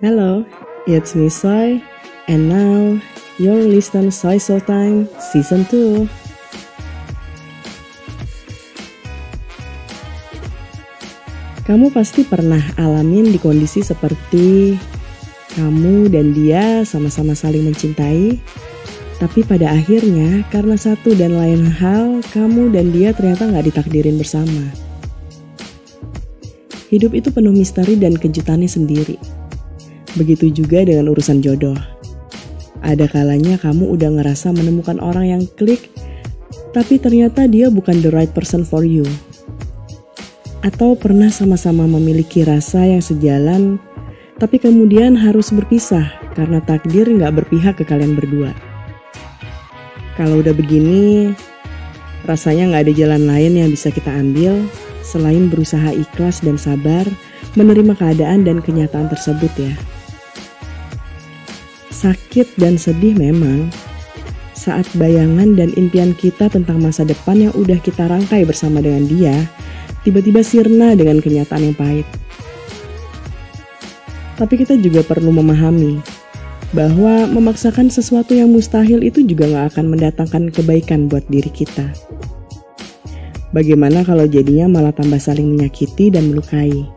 Hello, it's me Soy, and now you're listening Soy Soul Time Season 2. Kamu pasti pernah alamin di kondisi seperti kamu dan dia sama-sama saling mencintai, tapi pada akhirnya karena satu dan lain hal, kamu dan dia ternyata nggak ditakdirin bersama. Hidup itu penuh misteri dan kejutannya sendiri. Begitu juga dengan urusan jodoh. Ada kalanya kamu udah ngerasa menemukan orang yang klik, tapi ternyata dia bukan the right person for you. Atau pernah sama-sama memiliki rasa yang sejalan, tapi kemudian harus berpisah karena takdir nggak berpihak ke kalian berdua. Kalau udah begini, rasanya nggak ada jalan lain yang bisa kita ambil selain berusaha ikhlas dan sabar menerima keadaan dan kenyataan tersebut ya. Sakit dan sedih memang saat bayangan dan impian kita tentang masa depan yang udah kita rangkai bersama dengan dia tiba-tiba sirna dengan kenyataan yang pahit. Tapi kita juga perlu memahami bahwa memaksakan sesuatu yang mustahil itu juga gak akan mendatangkan kebaikan buat diri kita. Bagaimana kalau jadinya malah tambah saling menyakiti dan melukai?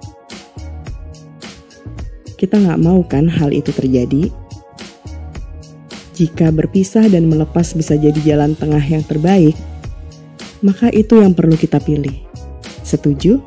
Kita gak mau kan hal itu terjadi? Jika berpisah dan melepas bisa jadi jalan tengah yang terbaik, maka itu yang perlu kita pilih. Setuju?